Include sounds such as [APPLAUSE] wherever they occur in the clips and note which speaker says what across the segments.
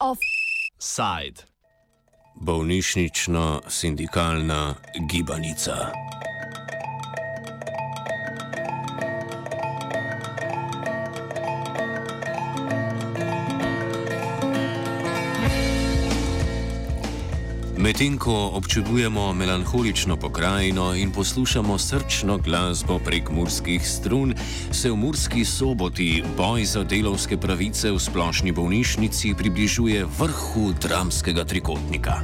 Speaker 1: Offside. Bolnišnično-sindikalna gibanica. Medtem ko občudujemo melankolično pokrajino in poslušamo srčno glasbo prek murskih strun, se v murski soboti boj za delovske pravice v splošni bolnišnici približuje vrhu dramskega trikotnika.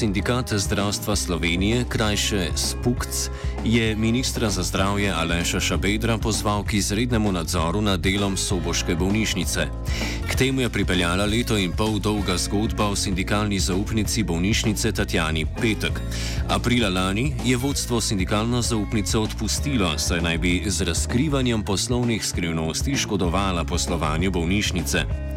Speaker 1: Sindikat zdravstva Slovenije, krajše SPUKC, je ministra za zdravje Aleša Šabedra pozval k izrednemu nadzoru nad delom Soboške bolnišnice. K temu je pripeljala leto in pol dolga zgodba o sindikalni zaupnici bolnišnice Tatjani Petek. Aprila lani je vodstvo sindikalno zaupnico odpustilo, saj naj bi z razkrivanjem poslovnih skrivnosti škodovala poslovanju bolnišnice.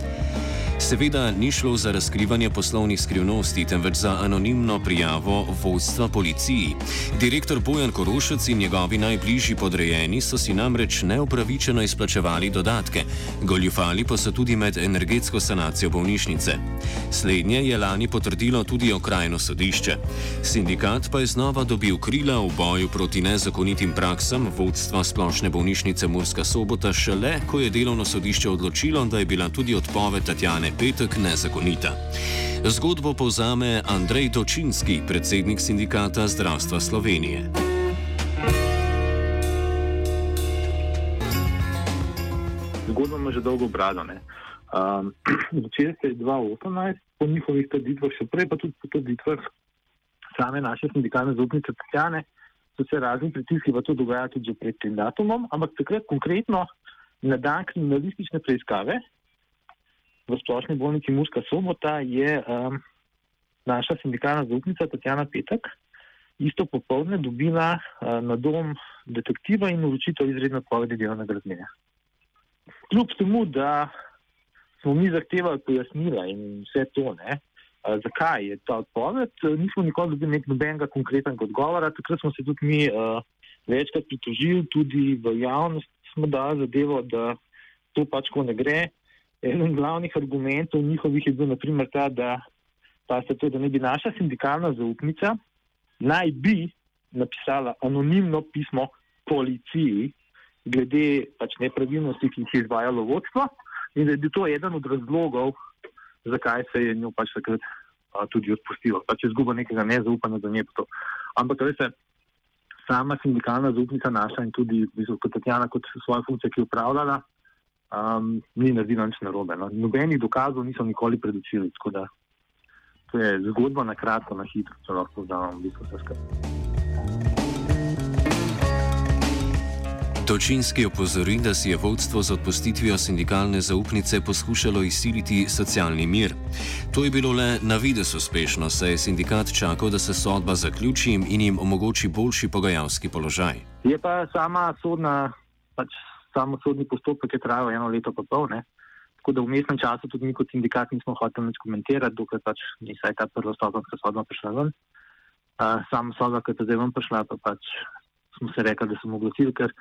Speaker 1: Seveda ni šlo za razkrivanje poslovnih skrivnosti, temveč za anonimno prijavo vodstva policiji. Direktor Bojan Korošec in njegovi najbližji podrejeni so si namreč neupravičeno izplačevali dodatke, goljufali pa so tudi med energetsko sanacijo bolnišnice. Slednje je lani potrdilo tudi okrajno sodišče. Sindikat pa je znova dobil krila v boju proti nezakonitim praksam vodstva splošne bolnišnice Murska sobota šele, ko je delovno sodišče odločilo, da je bila tudi odpoved Tatjane petek nezakonita. Zgodbo povzame Andrej Točinski, predsednik sindikata zdravstva Slovenije.
Speaker 2: Zgodba ima že dolgo brado. Um, Začel [CLEARS THROAT] se je 2018, po njihovih trditvah, še prej pa tudi po trditvah same naše sindikalne zaupnice Tatjane, so se razni pritiski v to dogajali tudi pred tem datumom, ampak takrat konkretno na dan kriminalistične preiskave v splošni bolnici Muska sobota je um, naša sindikalna zaupnica Tatjana Petek isto popovdne dobila uh, na dom detektiva in uročitev izredno odpovedi delovnega razmerja. Kljub temu, da smo mi zahtevali pojasnila in vse to, ne, uh, zakaj je ta odpoved, nismo nikoli dobili nobenega konkretnega odgovora. Takrat smo se tudi mi uh, večkrat pritožili, tudi v javnost smo dali zadevo, da to pač ko ne gre. Eden glavnih argumentov njihovih je bil naprimer ta, da, pa to, da ne bi naša sindikalna zaupnica naj bi napisala anonimno pismo policiji glede pač nepravilnosti, ki jih je izvajalo vodstvo in da je bil to eden od razlogov, zakaj se je njo pač takrat a, tudi odpustilo. Pač je izguba nekega nezaupanja za nje. Ampak, veste, sama sindikalna zaupnica naša in tudi, mislim, kot Tatjana, kot svojo funkcijo, ki je upravljala, um, ni naredila nič narobe. No. Nobenih dokazov niso nikoli predočili. To je zgodba na kratko, na hitro, če lahko vzamem v bistvu vse skupaj.
Speaker 1: Točinski opozori, da si je vodstvo z odpustitvijo sindikalne zaupnice poskušalo izsiliti socialni mir. To je bilo le na vides uspešno, saj je sindikat čakal, da se sodba zaključi in jim omogoči boljši pogajalski položaj.
Speaker 2: Je pa sama sodna pač samo sodni postopek je trajal eno leto pa pol. Ne? Tako da v mestnem času tudi mi kot sindikat nismo hoteli nič komentirati, dokler pač ni saj ta prva stopenska sodba prišla ven. Uh, sama sodba, ki je zdaj ven prišla, pa pač smo se rekli, da smo oglasili, ker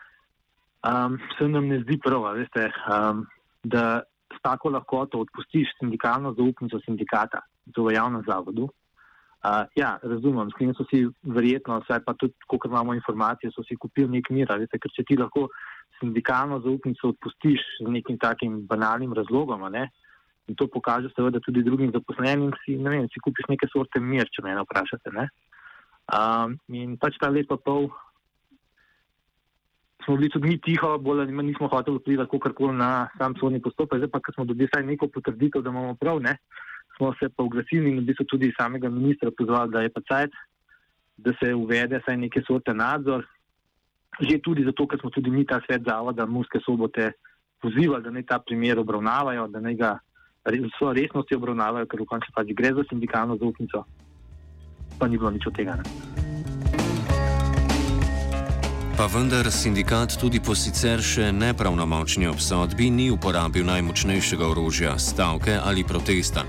Speaker 2: um, se nam ne zdi prav, veste, um, da s tako lahkoto odpustiš sindikalno zaupnico sindikata, to v javnem zavodu. Uh, ja, razumem, s tem so si verjetno, vsaj pa tudi, ko imamo informacije, so si kupili nek mir, veste, ker če ti lahko sindikalno zaupnico odpustiš z nekim takim banalnim razlogom. Ne? In to pokaže seveda tudi drugim zaposlenim, si, ne vem, si kupiš neke sorte mir, če me ne vprašate. Ne? Um, in pač ta leto pol smo bili tudi mi tiho, bolj ali manj nismo hoteli vplivati kakorkoli na sam sodni postopek. Zdaj pa, ko smo dobili vsaj neko potrditev, da imamo prav, ne, smo se pa oglasili in v bistvu tudi samega ministra pozvali, da je pa cajt, da se uvede vsaj neke sorte nadzor, že tudi zato, ker smo tudi mi ta svet zavoda Muske sobote pozivali, da naj ta primer obravnavajo, da naj ga z vso resnostjo obravnavajo, ker v končni fazi gre za sindikalno zaupnico, pa ni bilo nič od tega. Ne.
Speaker 1: Pa vendar sindikat tudi po sicer še nepravnomočni obsodbi ni uporabil najmočnejšega orožja, stavke ali protesta.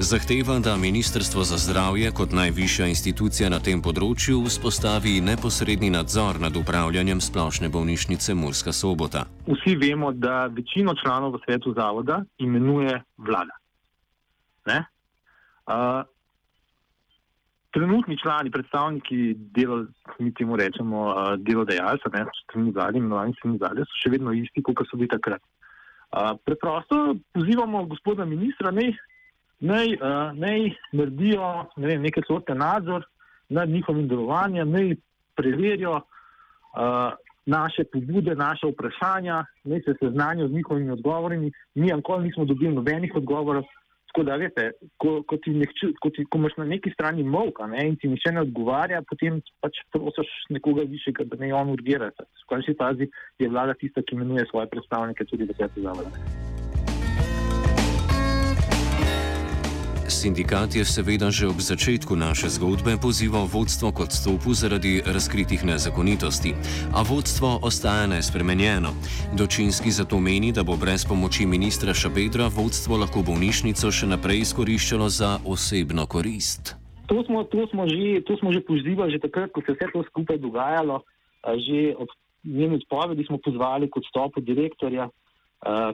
Speaker 1: Zahteva, da Ministrstvo za zdravje kot najvišja institucija na tem področju vzpostavi neposredni nadzor nad upravljanjem splošne bolnišnice Murska sobota.
Speaker 2: Vsi vemo, da večino članov v svetu zavoda imenuje vlada. Uh, trenutni člani, predstavniki delo, mi temu rečemo delodajalca, ne strani vlade, imenovani strani vlade, so še vedno isti, kot so bili takrat. Uh, preprosto pozivamo gospoda ministra, naj, naj, uh, naj naredijo ne vem, neke sorte nadzor nad njihovim delovanjem, naj preverijo uh, naše pobude, naše vprašanja, naj se seznanijo z njihovimi odgovori. Mi ankoli nismo dobili nobenih odgovorov. Tako da, veste, ko, ko, ti nekču, ko, ti, ko imaš na neki strani molka ne, in ti nišče ne odgovarja, potem pač prosiš nekoga višjega, da ne on urgira. V končni fazi je vlada tista, ki imenuje svoje predstavnike tudi v svetu zavoda.
Speaker 1: Sindikat je seveda že ob začetku naše zgodbe pozival vodstvo k odstopu zaradi razkritih nezakonitosti, a vodstvo ostaja nespremenjeno. Dočinski zato meni, da bo brez pomoči ministra Šabedra vodstvo lahko bolnišnico še naprej izkoriščalo za osebno korist.
Speaker 2: To smo, to smo že, že pozivali, že takrat, ko se je vse to skupaj dogajalo. Že ob njeni odpovedi smo pozvali k odstopu direktorja,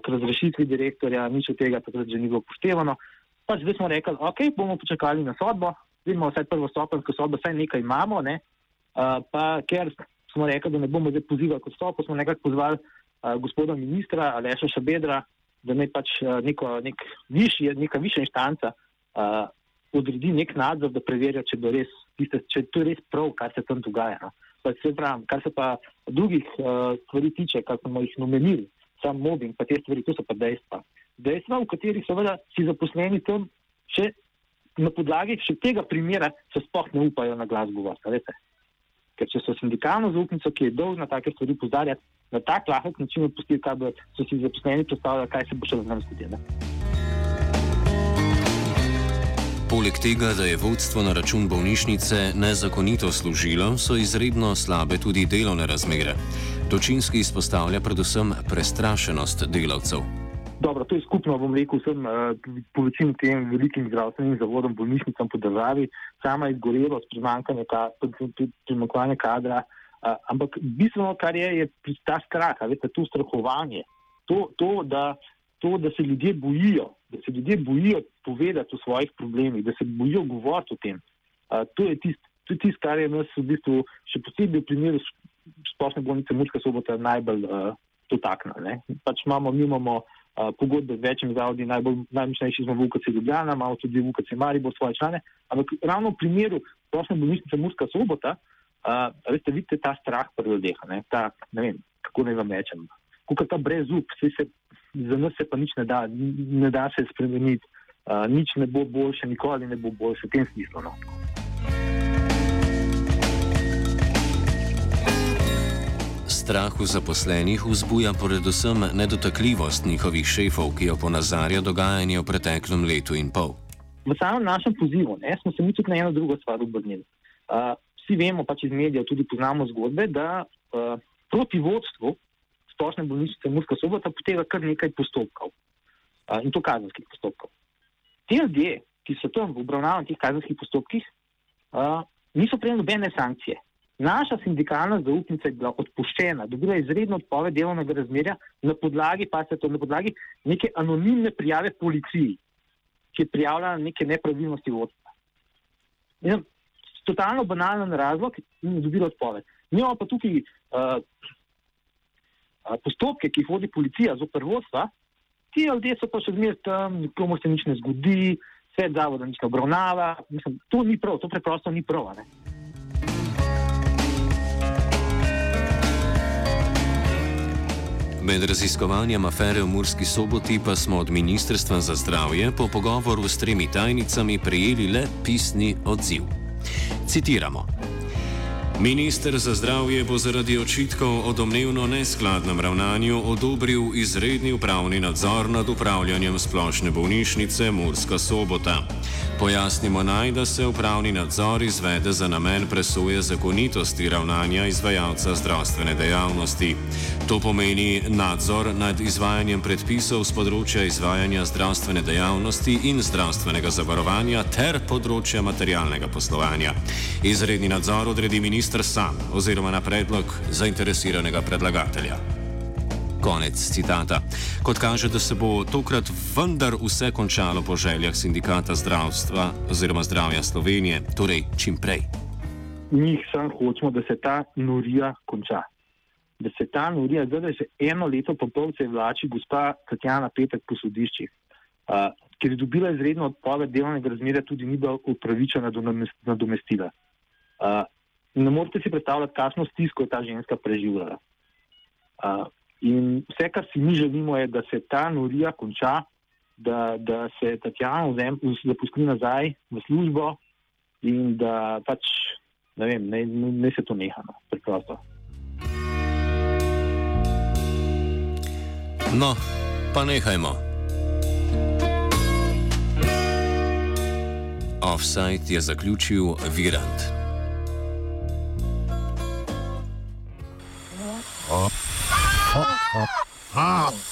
Speaker 2: k razrešitvi direktorja, nič od tega takrat že ni bilo upoštevano pač zdaj smo rekli, ok, bomo počakali na sodbo, vidimo vse prvo stopensko sodbo, vse nekaj imamo, ne? uh, pa ker smo rekli, da ne bomo zdaj pozivali kot stopo, smo nekako pozvali uh, gospoda ministra Aleša Šabedra, da ne pač uh, neko, nek višji, neka višja inštanca uh, odredi nek nadzor, da preverja, če, res, tiste, če to je res prav, kar se tam dogaja. No? Pa se pravim, kar se pa drugih uh, stvari tiče, kar smo jih nomenili, sam mobbing, pa te stvari, to so pa dejstva dejstva, v katerih seveda si zaposleni tam še na podlagi še tega primera se sploh ne upajo na glas govoriti. Ker če so sindikalno zaupnico, ki je dolžna take stvari pozdarjati, na tak lahek način odpustili, kaj bo, so si zaposleni predstavljali, kaj se bo še z nami zgodilo.
Speaker 1: Poleg tega, da je vodstvo na račun bolnišnice nezakonito služilo, so izredno slabe tudi delovne razmere. Točinski izpostavlja predvsem prestrašenost delavcev.
Speaker 2: Dobro, to je skupno, bom rekel, vsem uh, po večini tem velikim zdravstvenim zavodom, bolnišnicam po državi, sama izgorelost, primankanje kadra. Uh, ampak bistveno, kar je, je ta strah, veste, to strahovanje, to, to, da, to, da se ljudje bojijo, da se ljudje bojijo povedati o svojih problemih, da se bojijo govoriti o tem. Uh, to je tisto, tist, kar je nas v bistvu še posebej v primeru splošne bolnice Murska sobota najbolj uh, dotaknilo. Pač imamo, mi imamo pogodbe z večjimi zavodi, najbolj najmočnejši smo v UKC Ljubljana, imamo tudi v UKC Maribor svoje člane, ampak ravno v primeru splošne bolnišnice Murska sobota, uh, veste, vidite ta strah pri ljudeh, ne, ta, ne vem, kako naj vam rečem, kako ta brezup, se, za nas se pa nič ne da, ne da se spremeniti, uh, nič ne bo boljše, nikoli ne bo boljše v tem smislu. No.
Speaker 1: Strah v zaposlenih vzbuja predvsem nedotakljivost njihovih šefov, ki jo ponazarja dogajanje v preteklem letu in pol.
Speaker 2: V samem našem pozivu ne, smo se mi tudi na eno drugo stvar obrnili. Uh, vsi vemo, pač iz medijev tudi poznamo zgodbe, da uh, proti vodstvu splošne bolnišnice Murska sobota poteka kar nekaj postopkov uh, in to kazenskih postopkov. Ti ljudje, ki so tam v obravnavanih kazenskih postopkih, uh, niso prejeli nobene sankcije. Naša sindikalna zaupnica je bila odpuščena, dobila je izredno odpoved delovnega razmerja na podlagi, pa se to na podlagi neke anonimne prijave policiji, ki je prijavljala neke nepravilnosti vodstva. Totalno banalen razlog in dobila odpoved. Njo pa tukaj uh, postopke, ki jih vodi policija z oprvodstva, ti ljudje so pa še zmeraj tam, nikomu se nič ne zgodi, svet zavoda nič ne obravnava. Mislim, to ni prav, to preprosto ni prav. Ne?
Speaker 1: Med raziskovanjem afere v Murski soboti pa smo od Ministrstva za zdravje po pogovoru s tremi tajnicami prejeli le pisni odziv. Citiramo. Minister za zdravje bo zaradi očitkov o domnevno neskladnem ravnanju odobril izredni upravni nadzor nad upravljanjem splošne bolnišnice Murska sobota. Pojasnimo naj, da se upravni nadzor izvede za namen presoje zakonitosti ravnanja izvajalca zdravstvene dejavnosti. To pomeni nadzor nad izvajanjem predpisov z področja izvajanja zdravstvene dejavnosti in zdravstvenega zavarovanja ter področja materialnega poslovanja. Izredni nadzor odredi minister ministr sam oziroma na predlog zainteresiranega predlagatelja. Konec citata. Kot kaže, da se bo tokrat vendar vse končalo po željah sindikata zdravstva oziroma zdravja Slovenije, torej čim prej.
Speaker 2: Mi samo hočemo, da se ta norija konča. Da se ta norija, zdaj da že eno leto pa pol se vlači gospa Tatjana Petek po sodiščih, uh, ker je dobila izredno odpoved delovnega razmerja, tudi ni bila upravičena do nadomestila. Uh, ne morete si predstavljati, kakšno stisko je ta ženska preživljala. Uh, in vse, kar si mi želimo, je, da se ta norija konča, da, da se Tatjana zapusti nazaj v službo in da pač ne, vem, ne, ne se to neha. No, preprosto.
Speaker 1: No, pa nehajmo. Offside je zaključil Virant. Offside.